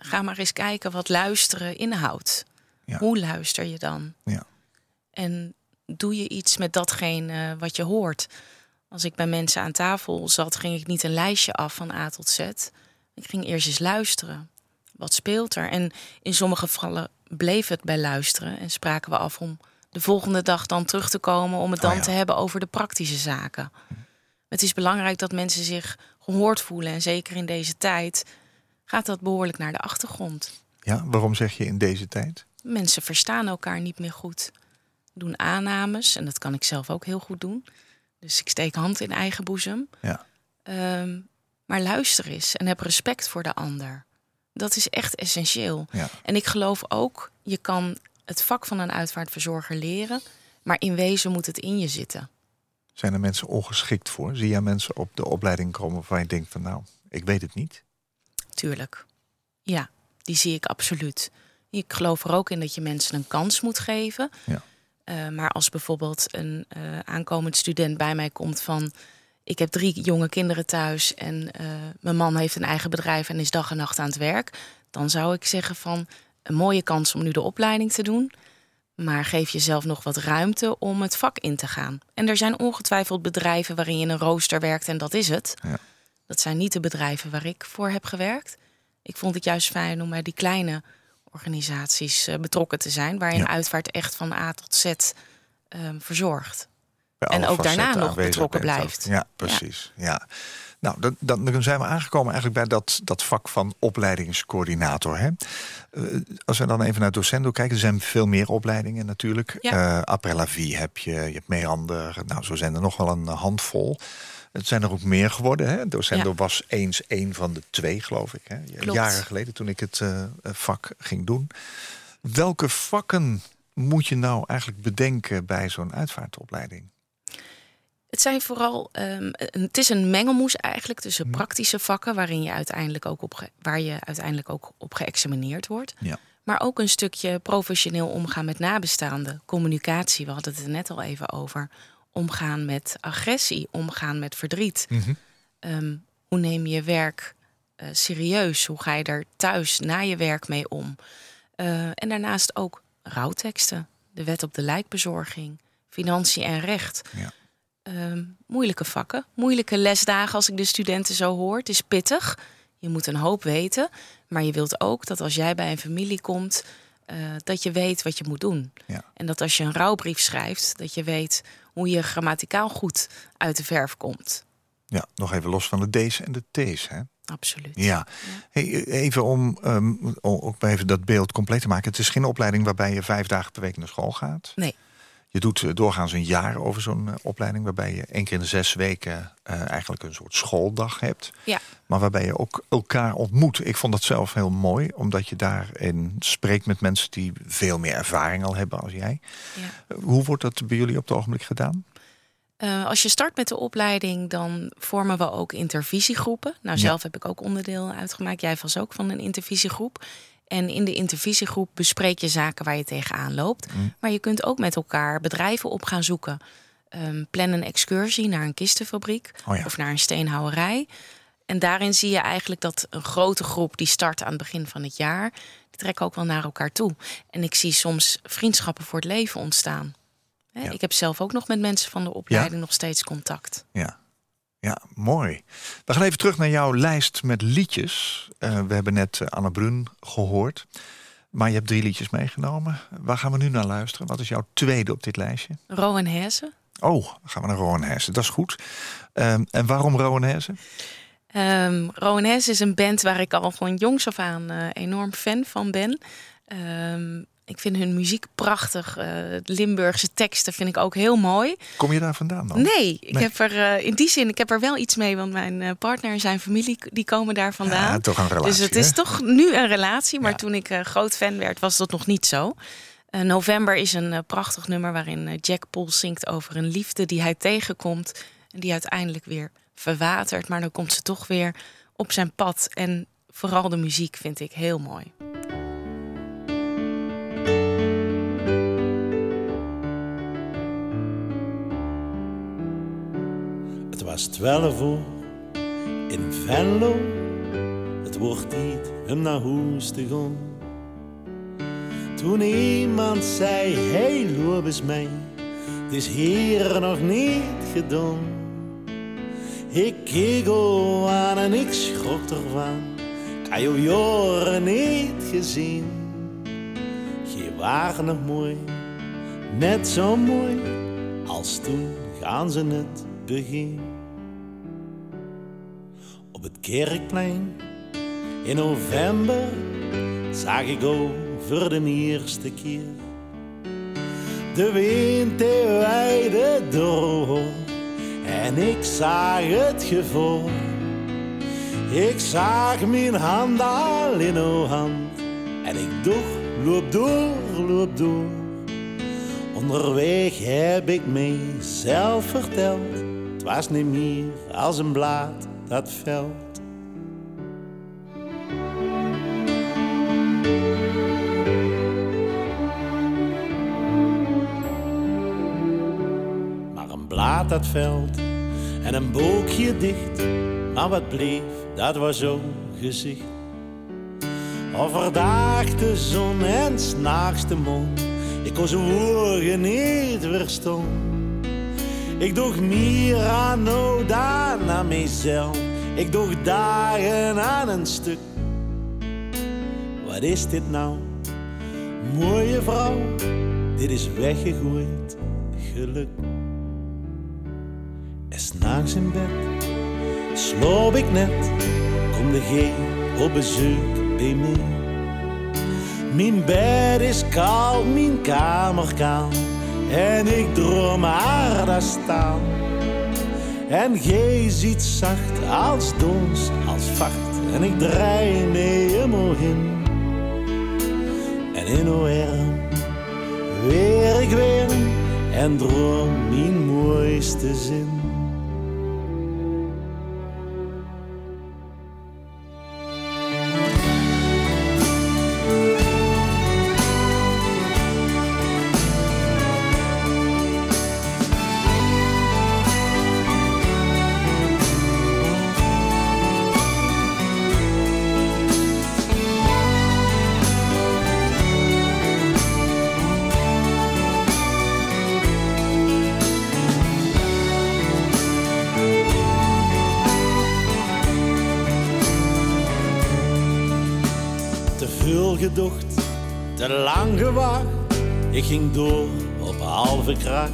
ga maar eens kijken wat luisteren inhoudt. Ja. Hoe luister je dan? Ja. En doe je iets met datgene wat je hoort? Als ik bij mensen aan tafel zat, ging ik niet een lijstje af van A tot Z. Ik ging eerst eens luisteren. Wat speelt er? En in sommige gevallen bleef het bij luisteren en spraken we af om de volgende dag dan terug te komen om het dan Oh ja. te hebben over de praktische zaken. Het is belangrijk dat mensen zich gehoord voelen en zeker in deze tijd gaat dat behoorlijk naar de achtergrond. Ja, waarom zeg je in deze tijd? Mensen verstaan elkaar niet meer goed. Doen aannames en dat kan ik zelf ook heel goed doen. Dus ik steek hand in eigen boezem. Ja. Ehm, maar luister eens en heb respect voor de ander. Dat is echt essentieel. Ja. En ik geloof ook, je kan het vak van een uitvaartverzorger leren, maar in wezen moet het in je zitten. Zijn er mensen ongeschikt voor? Zie jij mensen op de opleiding komen waarvan je denkt van nou, ik weet het niet? Tuurlijk. Ja, die zie ik absoluut. Ik geloof er ook in dat je mensen een kans moet geven. Ja. Eh, maar als bijvoorbeeld een eh, aankomend student bij mij komt van... ik heb drie jonge kinderen thuis en eh, mijn man heeft een eigen bedrijf... en is dag en nacht aan het werk... dan zou ik zeggen van een mooie kans om nu de opleiding te doen... maar geef jezelf nog wat ruimte om het vak in te gaan. En er zijn ongetwijfeld bedrijven waarin je een rooster werkt en dat is het. Ja. Dat zijn niet de bedrijven waar ik voor heb gewerkt. Ik vond het juist fijn om bij die kleine organisaties eh, betrokken te zijn, waarin Ja. uitvaart echt van A tot Z ehm, verzorgt. En ook daarna nog betrokken blijft. Ja, precies. Ja. Nou, dan, dan zijn we aangekomen eigenlijk bij dat, dat vak van opleidingscoördinator. Hè? Eh, als we dan even naar Docendo kijken, er zijn veel meer opleidingen natuurlijk. Ja. Vie heb je, je hebt Meander, nou zo zijn er nog wel een handvol. Het zijn er ook meer geworden. Hè? Docendo Ja. was eens één van de twee, geloof ik. Hè? Klopt. Jaren geleden toen ik het eh, vak ging doen. Welke vakken moet je nou eigenlijk bedenken bij zo'n uitvaartopleiding? Het zijn vooral, een- het is een mengelmoes eigenlijk tussen Mhm. praktische vakken, waarin je uiteindelijk ook op, waar je uiteindelijk ook op geëxamineerd wordt. Ja. Maar ook een stukje professioneel omgaan met nabestaanden, communicatie, we hadden het er net al even over. Omgaan met agressie, omgaan met verdriet. Mhm. Ehm, hoe neem je werk eh, serieus? Hoe ga je er thuis na je werk mee om? Eh, en daarnaast ook rouwteksten, de wet op de lijkbezorging, financiën en recht. Ja. Ehm, moeilijke vakken, moeilijke lesdagen als ik de studenten zo hoor. Het is pittig, je moet een hoop weten. Maar je wilt ook dat als jij bij een familie komt, eh, dat je weet wat je moet doen. Ja. En dat als je een rouwbrief schrijft, dat je weet hoe je grammaticaal goed uit de verf komt. Ja, nog even los van de D's en de T's. Hè? Absoluut. Ja, hey, even om o- ook even dat beeld compleet te maken. Het is geen opleiding waarbij je vijf dagen per week naar school gaat. Nee. Je doet eh, doorgaans een jaar over zo'n eh, opleiding... waarbij je één keer in de zes weken eh, eigenlijk een soort schooldag hebt. Ja. Maar waarbij je ook elkaar ontmoet. Ik vond dat zelf heel mooi, omdat je daarin spreekt met mensen... die veel meer ervaring al hebben als jij. Ja. Hoe wordt dat bij jullie op het ogenblik gedaan? Als je start met de opleiding, dan vormen we ook intervisiegroepen. Nou, Ja. zelf heb ik ook onderdeel uitgemaakt. Jij was ook van een intervisiegroep. En in de intervisiegroep bespreek je zaken waar je tegenaan loopt. Mm. Maar je kunt ook met elkaar bedrijven op gaan zoeken. Ehm, plan een excursie naar een kistenfabriek Oh ja. of naar een steenhouwerij. En daarin zie je eigenlijk dat een grote groep die start aan het begin van het jaar, die trekken ook wel naar elkaar toe. En ik zie soms vriendschappen voor het leven ontstaan. Ja. Ik heb zelf ook nog met mensen van de opleiding nog steeds contact. Ja. Ja, mooi. We gaan even terug naar jouw lijst met liedjes. Eh, we hebben net eh, Anne Brun gehoord. Maar je hebt drie liedjes meegenomen. Waar gaan we nu naar luisteren? Wat is jouw tweede op dit lijstje? Rowan Hesse. Oh, dan gaan we naar Rowan Hesse. Dat is goed. Ehm, en waarom Rowan Hesse? Ehm Rowan Hesse is een band waar ik al van jongs af aan eh, enorm fan van ben. Ehm, ik vind hun muziek prachtig. Eh, Limburgse teksten vind ik ook heel mooi. Kom je daar vandaan dan? Nee, ik Nee. heb er eh, in die zin ik heb er wel iets mee, want mijn eh, partner en zijn familie die komen daar vandaan. Ja, toch een relatie. dus het hè? is toch nu een relatie, maar Ja. toen ik groot fan werd, was dat nog niet zo. November is een prachtig nummer waarin Jack Paul zingt over een liefde die hij tegenkomt en die uiteindelijk weer verwatert, maar dan komt ze toch weer op zijn pad. En vooral de muziek vind ik heel mooi. Was twaalf uur in Venlo. Het wordt tijd om naar huis. Toen iemand zei, hey, loop eens mee. Het is hier nog niet gedaan. Ik keek aan en ik schrok ervan. Ik had je jaren niet gezien. Je waren nog mooi, net zo mooi als toen gaan ze het begin. Op het kerkplein. In november zag ik over de eerste keer de wind die weide door en ik zag het gevoel. Ik zag mijn hand al in uw hand. En ik dacht, loop door, loop door. Onderweg heb ik mezelf verteld, het was niet meer als een blaad dat veld. Maar een blaad dat veld en een boekje dicht, maar wat bleef, dat was zo'n gezicht. Overdag de zon en s'nachts de mond, ik kon zijn woorden niet verstaan. Ik doe dan aan mezelf. Ik doe dagen aan een stuk. Wat is dit nou? Mooie vrouw, dit is weggegooid geluk. En s'nachts in bed sloop ik net, kom de geen op bezoek bij mij. Mijn bed is koud, mijn kamer kaal. En ik droom haar daar staan. En gij ziet zacht als dons, als vacht. En ik draai mee hem in. En in arm weer ik weer en droom mijn mooiste zin. Te lang gewacht. Ik ging door op halve kracht.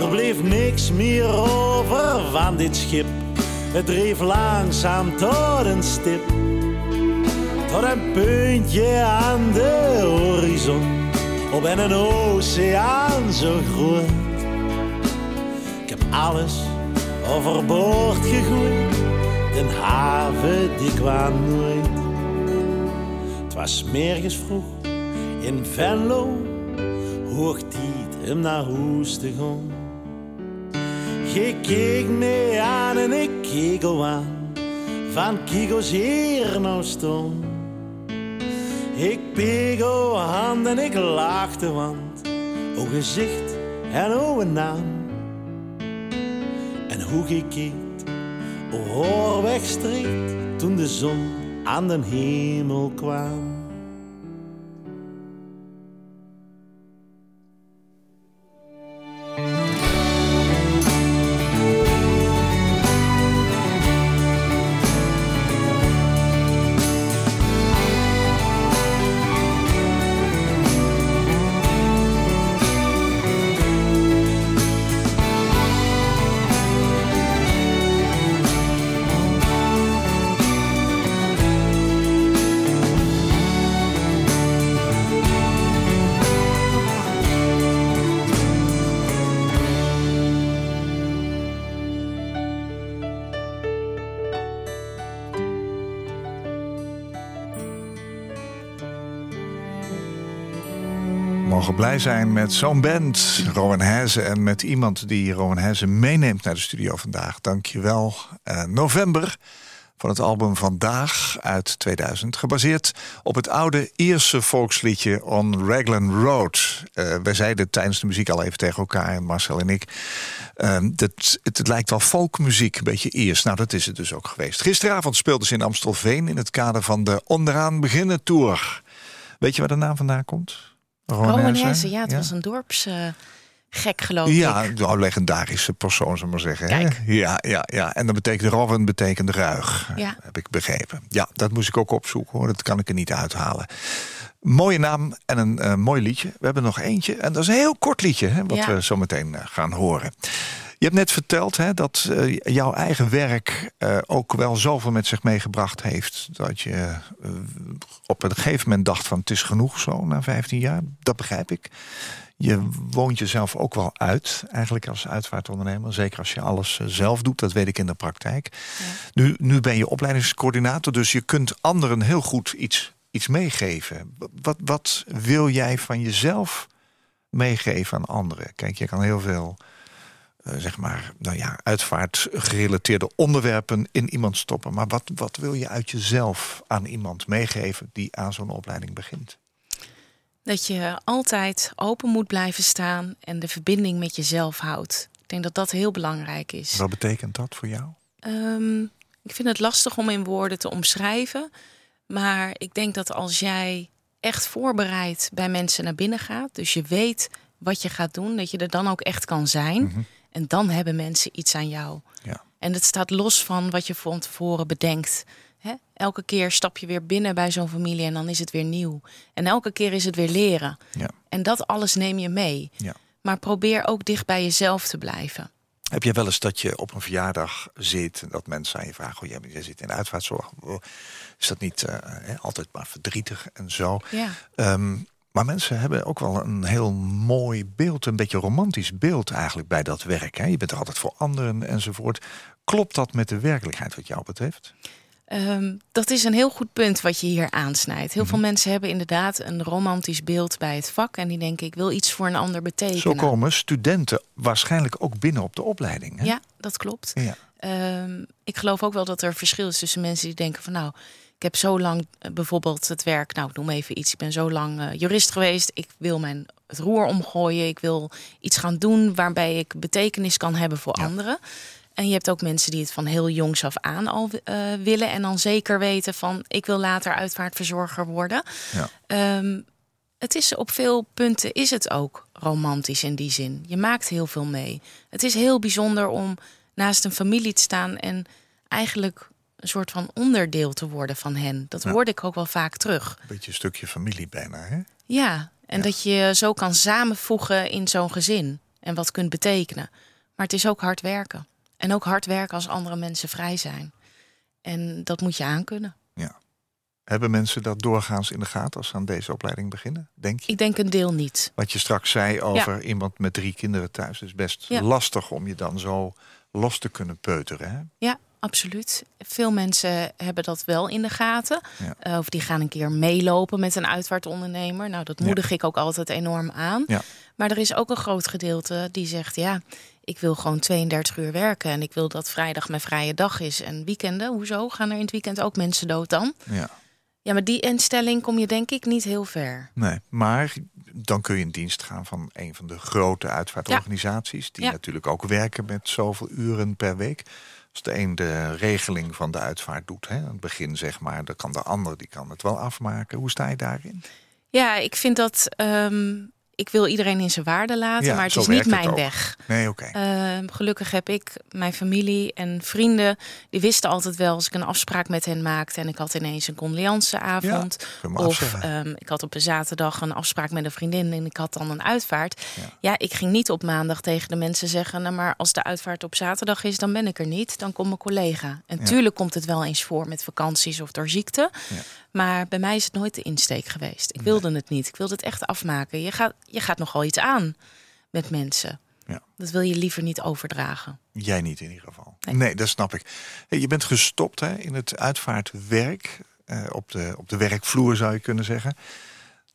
Er bleef niks meer over van dit schip. Het dreef langzaam tot een stip. Tot een puntje aan de horizon. Op en een oceaan zo groot. Ik heb alles overboord gegooid. Den haven die kwam nooit. Het was mergens vroeg in Venlo, hoog tijd om naar huis te gaan. Je keek me aan en ik keek aan, van kiegels hier nou staan. Ik pegel hand en ik lachte, want o gezicht en o naam. En hoe gekeken, o hoor wegstreekt toen de zon aan den hemel kwam. Mogen blij zijn met zo'n band, Rowan Hezen... en met iemand die Rowan Hezen meeneemt naar de studio vandaag. Dank je wel. Uh, november van het album Vandaag uit 2000. Gebaseerd op het oude Ierse volksliedje On Raglan Road. Uh, wij zeiden tijdens de muziek al even tegen elkaar, Marcel en ik... Uh, dat, het, het, lijkt wel folkmuziek, een beetje Iers. Nou, dat is het dus ook geweest. Gisteravond speelden ze in Amstelveen... in het kader van de Onderaan Beginnen Tour. Weet je waar de naam vandaan komt? Rowanesse, ja, het was een dorps... Uh, gek geloof ja, ik. Ja, legendarische persoon, zou maar zeggen. Kijk. Hè? Ja, ja, ja. En dan betekent Rowan betekent ruig. Ja. Heb ik begrepen. Ja, dat moest ik ook opzoeken hoor. Dat kan ik er niet uithalen. Mooie naam en een uh, mooi liedje. We hebben nog eentje. En dat is een heel kort liedje, hè, wat Ja. we zo meteen uh, gaan horen. Je hebt net verteld hè, dat uh, jouw eigen werk uh, ook wel zoveel met zich meegebracht heeft. Dat je uh, op een gegeven moment dacht van het is genoeg zo na 15 jaar. Dat begrijp ik. Je woont jezelf ook wel uit, eigenlijk als uitvaartondernemer. Zeker als je alles zelf doet, dat weet ik in de praktijk. Ja. Nu, nu ben je opleidingscoördinator, dus je kunt anderen heel goed iets, iets meegeven. Wat, wat wil jij van jezelf meegeven aan anderen? Kijk, je kan heel veel uh, zeg maar, nou ja, uitvaartgerelateerde onderwerpen in iemand stoppen. Maar wat, wat wil je uit jezelf aan iemand meegeven die aan zo'n opleiding begint? Dat je altijd open moet blijven staan en de verbinding met jezelf houdt. Ik denk dat dat heel belangrijk is. Wat betekent dat voor jou? Um, ik vind het lastig om in woorden te omschrijven. Maar ik denk dat als jij echt voorbereid bij mensen naar binnen gaat, dus je weet wat je gaat doen, dat je er dan ook echt kan zijn. Mm -hmm. En dan hebben mensen iets aan jou. Ja. En het staat los van wat je van tevoren bedenkt. He? Elke keer stap je weer binnen bij zo'n familie en dan is het weer nieuw. En elke keer is het weer leren. Ja. En dat alles neem je mee. Ja. Maar probeer ook dicht bij jezelf te blijven. Heb je wel eens dat je op een verjaardag zit en dat mensen aan je vragen: oh, jij zit in de uitvaartzorg. Is dat niet uh, he, altijd maar verdrietig en zo? Ja. Um, maar mensen hebben ook wel een heel mooi beeld, een beetje romantisch beeld eigenlijk bij dat werk. Hè? Je bent er altijd voor anderen enzovoort. Klopt dat met de werkelijkheid wat jou betreft? Um, dat is een heel goed punt wat je hier aansnijdt. Heel Mhm. mm -hmm. veel mensen hebben inderdaad een romantisch beeld bij het vak. En die denken, ik wil iets voor een ander betekenen. Zo komen studenten waarschijnlijk ook binnen op de opleiding. Hè? Ja, dat klopt. Ja. Um, ik geloof ook wel dat er verschil is tussen mensen die denken van... nou, heb zo lang uh, bijvoorbeeld het werk... nou, ik noem even iets, ik ben zo lang uh, jurist geweest. Ik wil mijn, het roer omgooien. Ik wil iets gaan doen waarbij ik betekenis kan hebben voor Ja. anderen. En je hebt ook mensen die het van heel jongs af aan al uh, willen. En dan zeker weten van ik wil later uitvaartverzorger worden. Ja. Um, het is op veel punten is het ook romantisch in die zin. Je maakt heel veel mee. Het is heel bijzonder om naast een familie te staan en eigenlijk een soort van onderdeel te worden van hen. Dat Ja. hoorde ik ook wel vaak terug. Een beetje een stukje familie bijna, hè? Ja, en Ja. dat je zo kan samenvoegen in zo'n gezin en wat kunt betekenen. Maar het is ook hard werken. En ook hard werken als andere mensen vrij zijn. En dat moet je aankunnen. Hebben mensen dat doorgaans in de gaten als ze aan deze opleiding beginnen? Denk je? Ik denk een deel niet. Wat je straks zei over iemand met drie kinderen thuis is best Ja. lastig om je dan zo los te kunnen peuteren. Hè? Ja, absoluut. Veel mensen hebben dat wel in de gaten. Ja. Uh, of die gaan een keer meelopen met een uitvaartondernemer. Nou, dat Ja. moedig ik ook altijd enorm aan. Ja. Maar er is ook een groot gedeelte die zegt... ja, ik wil gewoon 32 uur werken... en ik wil dat vrijdag mijn vrije dag is. En weekenden, hoezo? Gaan er in het weekend ook mensen dood dan? Ja. Ja, maar die instelling kom je denk ik niet heel ver. Nee, maar dan kun je in dienst gaan van een van de grote uitvaartorganisaties... die natuurlijk ook werken met zoveel uren per week. Als de een de regeling van de uitvaart doet, hè, het begin zeg maar... dan kan de ander die kan het wel afmaken. Hoe sta je daarin? Ja, ik vind dat... Um, ik wil iedereen in zijn waarde laten, Ja, maar het is niet mijn ook. weg. Nee, oké. Uh, gelukkig heb ik mijn familie en vrienden. Die wisten altijd wel als ik een afspraak met hen maakte. En ik had ineens een condoleanceavond. Ja, of um, ik had op een zaterdag een afspraak met een vriendin. En ik had dan een uitvaart. Ja. Ja. ik ging niet op maandag tegen de mensen zeggen. Nou, maar als de uitvaart op zaterdag is, dan ben ik er niet. Dan komt mijn collega. En tuurlijk komt het wel eens voor met vakanties of door ziekte. Maar bij mij is het nooit de insteek geweest. Ik wilde het niet. Ik wilde het echt afmaken. Je gaat, je gaat nogal iets aan met mensen. Ja. Dat wil je liever niet overdragen. Jij niet in ieder geval. Nee, Nee. dat snap ik. Hey, Je bent gestopt hè, in het uitvaartwerk. eh, op, de, op de werkvloer zou je kunnen zeggen.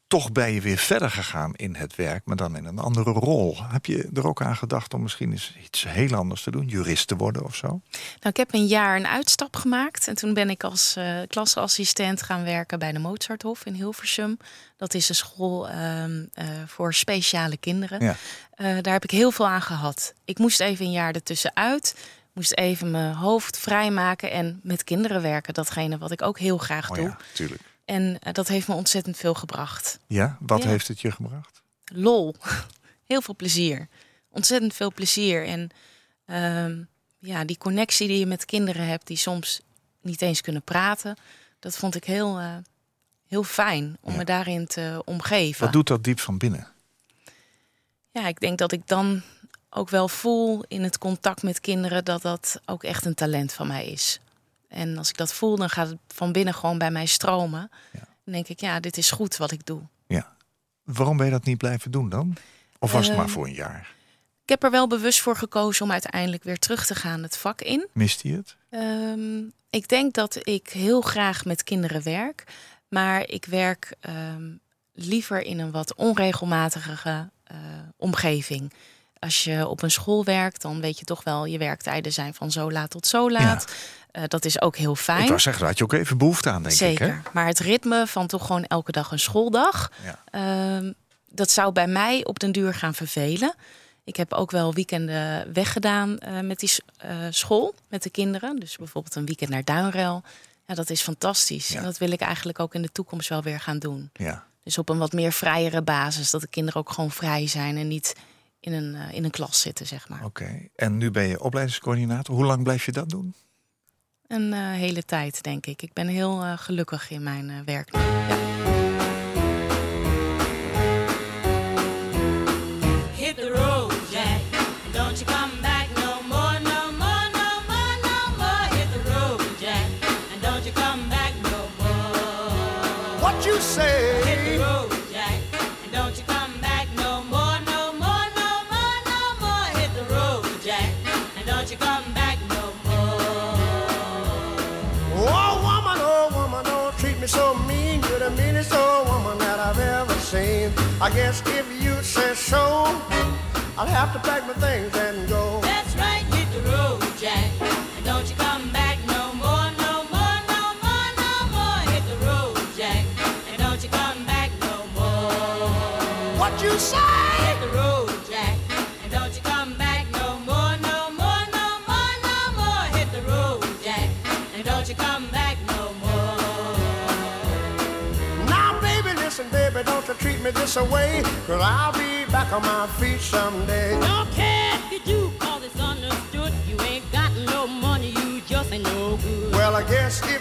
Toch ben je weer verder gegaan in het werk, maar dan in een andere rol. Heb je er ook aan gedacht om misschien eens iets heel anders te doen? Jurist te worden of zo? Nou, ik heb een jaar een uitstap gemaakt. En toen ben ik als uh, klasassistent gaan werken bij de Mozarthof in Hilversum. Dat is een school uh, voor speciale kinderen. Ja. Uh, daar heb ik heel veel aan gehad. Ik moest even een jaar ertussenuit. Moest even mijn hoofd vrijmaken en met kinderen werken. Datgene wat ik ook heel graag oh, doe. Ja, tuurlijk. En dat heeft me ontzettend veel gebracht. Ja, wat Ja. heeft het je gebracht? Lol. [LAUGHS] Heel veel plezier. Ontzettend veel plezier. En ehm, ja, die connectie die je met kinderen hebt, die soms niet eens kunnen praten, dat vond ik heel, eh, heel fijn om Ja. me daarin te omgeven. Wat doet dat diep van binnen? Ja, ik denk dat ik dan ook wel voel in het contact met kinderen dat dat ook echt een talent van mij is. En als ik dat voel, dan gaat het van binnen gewoon bij mij stromen. Ja. Dan denk ik, ja, dit is goed wat ik doe. Ja. Waarom ben je dat niet blijven doen dan? Of was het maar Ehm, voor een jaar? Ik heb er wel bewust voor gekozen om uiteindelijk weer terug te gaan het vak in. Mist hij het? Ehm, ik denk dat ik heel graag met kinderen werk. Maar ik werk ehm, liever in een wat onregelmatige eh, omgeving. Als je op een school werkt, dan weet je toch wel, je werktijden zijn van zo laat tot zo laat. Eh, dat is ook heel fijn. Ik wou zeggen, daar had je ook even behoefte aan, denk Zeker. ik. Hè? Maar het ritme van toch gewoon elke dag een schooldag, Ja. ehm, dat zou bij mij op den duur gaan vervelen. Ik heb ook wel weekenden weggedaan eh met die eh, school, met de kinderen. Dus bijvoorbeeld een weekend naar Duinrel. Ja, dat is fantastisch. Ja. En dat wil ik eigenlijk ook in de toekomst wel weer gaan doen. Ja. Dus op een wat meer vrijere basis. Dat de kinderen ook gewoon vrij zijn en niet in een, in een klas zitten, zeg maar. Oké. En nu ben je opleidingscoördinator. Hoe lang blijf je dat doen? Een eh, hele tijd, denk ik. Ik ben heel eh, gelukkig in mijn eh, werk. Ja. I guess if you say so, I'll have to pack my things and go. Me this away. Cause I'll be back on my feet someday. Don't care if you do, cause it's understood. You ain't got no money, you just ain't no good. Well, I guess if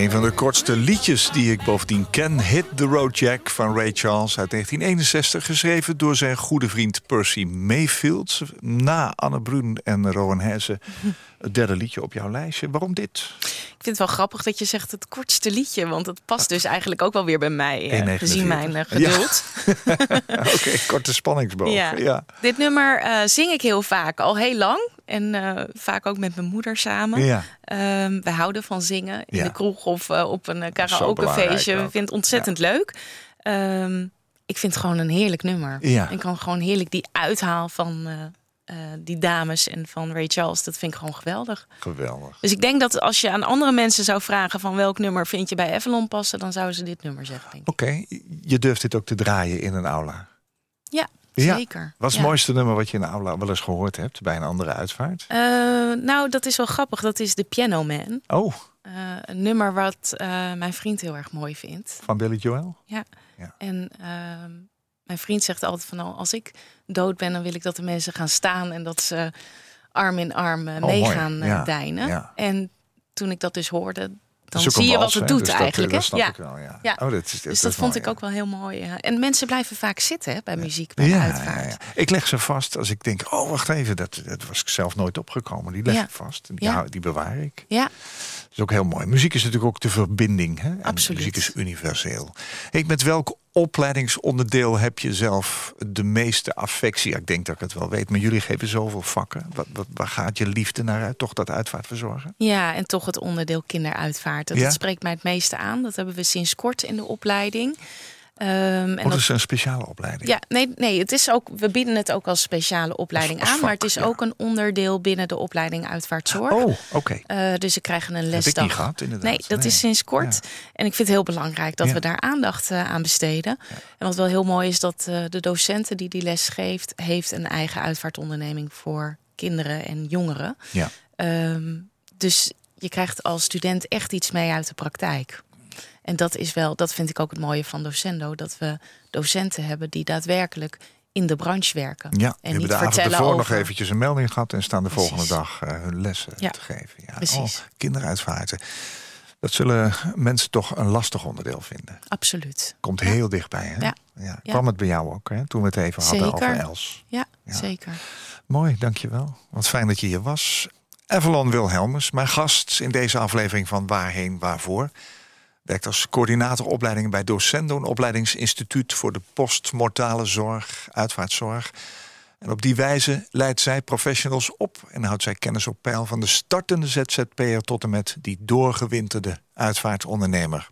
Een van de kortste liedjes die ik bovendien ken, Hit the Road Jack van Ray Charles uit 1961, geschreven door zijn goede vriend Percy Mayfield. Na Anne Brun en Rowan Hesse, het derde liedje op jouw lijstje. Waarom dit? Ik vind het wel grappig dat je zegt het kortste liedje. Want het past dus eigenlijk ook wel weer bij mij. eh, 1,49. gezien mijn eh, Ja. geduld. [LAUGHS] Oké, korte spanningsboog. Ja. ja. Dit nummer eh, zing ik heel vaak, al heel lang. En vaak ook met mijn moeder samen. Ja. Ehm, we houden van zingen in Ja. de kroeg of op een karaokefeestje. We vinden het ontzettend leuk. Ehm, ik vind het gewoon een heerlijk nummer. Ja. Ik kan gewoon heerlijk die uithaal van eh, die dames en van Ray Charles. Dat vind ik gewoon geweldig. Geweldig. Dus ik denk dat als je aan andere mensen zou vragen van welk nummer vind je bij Avalon passen, dan zouden ze dit nummer zeggen. Oké, je durft dit ook te draaien in een aula. Ja, Ja. zeker. Wat is Ja. het mooiste nummer wat je in een aula wel eens gehoord hebt bij een andere uitvaart? Eh, nou, dat is wel grappig. Dat is de Piano Man. Oh, Eh, een nummer wat mijn vriend heel erg mooi vindt. van Billy Joel? Ja. Ja. En ehm, mijn vriend zegt altijd van nou, als ik dood ben, dan wil ik dat de mensen gaan staan en dat ze arm in arm eh, Oh, mee mooi. gaan eh, Ja, deinen. ja. En toen ik dat dus hoorde, dan zie je wat het doet Dus eigenlijk. dat snap ja. ik wel, ja. Ja. Oh, dat is- dat dus dat vond mooi, ik ook wel heel mooi. En mensen blijven vaak zitten hè, bij muziek, bij Ja, de ja, uitvaart. ja. Ik leg ze vast als ik denk, oh wacht even, dat, dat was ik zelf nooit opgekomen. Die leg ik vast. Die, die bewaar ik. Ja, Dat is ook heel mooi. Muziek is natuurlijk ook de verbinding. Hè? Absoluut. Muziek is universeel. Hey, met welk opleidingsonderdeel heb je zelf de meeste affectie? Ja, ik denk dat ik het wel weet, maar jullie geven zoveel vakken. Wat, wat, waar gaat je liefde naar uit? Toch dat uitvaartverzorgen? Ja, en toch het onderdeel kinderuitvaart. Dat, Ja? dat spreekt mij het meeste aan. Dat hebben we sinds kort in de opleiding. Ehm, en dat, is een speciale opleiding? ja, nee, nee het is ook, we bieden het ook als speciale opleiding Als- als aan. maar het is ja. ook een onderdeel binnen de opleiding uitvaartzorg. Oh, oké. Eh, dus ze krijgen een ik lesdag. niet gehad, inderdaad. Nee, dat Nee. is sinds kort. En ik vind het heel belangrijk dat Ja. we daar aandacht eh, aan besteden. En wat wel heel mooi is, dat eh, de docenten die die les geeft... heeft een eigen uitvaartonderneming voor kinderen en jongeren. Ja. Ehm, dus je krijgt als student echt iets mee uit de praktijk. En dat is wel, dat vind ik ook het mooie van Docendo. Dat we docenten hebben die daadwerkelijk in de branche werken. Ja, die en hebben niet de avond vertellen ervoor over. nog eventjes een melding gehad... en staan de Precies. volgende dag eh, hun lessen Ja, te geven. Ja, precies. Oh, kinderuitvaarten. Dat zullen mensen toch een lastig onderdeel vinden. Absoluut. Komt heel dichtbij, hè? Ja. Ja. Kwam het bij jou ook, hè? Toen we het even hadden over Els. Ja, Ja. zeker. Mooi, dankjewel. Wat fijn dat je hier was. Evelon Wilhelmus, mijn gast in deze aflevering van Waarheen Waarvoor. Werkt als coördinator opleidingen bij Docendo, een opleidingsinstituut voor de postmortale zorg, uitvaartzorg. En op die wijze leidt zij professionals op en houdt zij kennis op peil van de startende ZZP'er tot en met die doorgewinterde uitvaartondernemer.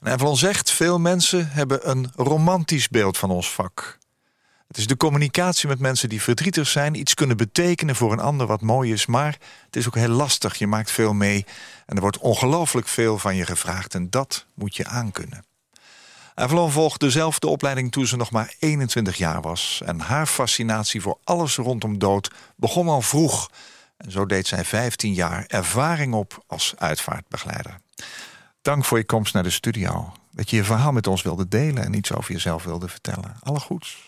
En Evelon zegt, veel mensen hebben een romantisch beeld van ons vak. Het is de communicatie met mensen die verdrietig zijn, iets kunnen betekenen voor een ander wat mooi is, maar het is ook heel lastig. Je maakt veel mee en er wordt ongelooflijk veel van je gevraagd en dat moet je aankunnen. Avalon volgde dezelfde opleiding toen ze nog maar 21 jaar was. En haar fascinatie voor alles rondom dood begon al vroeg. En zo deed zij 15 jaar ervaring op als uitvaartbegeleider. Dank voor je komst naar de studio. Dat je je verhaal met ons wilde delen en iets over jezelf wilde vertellen. Alle goeds.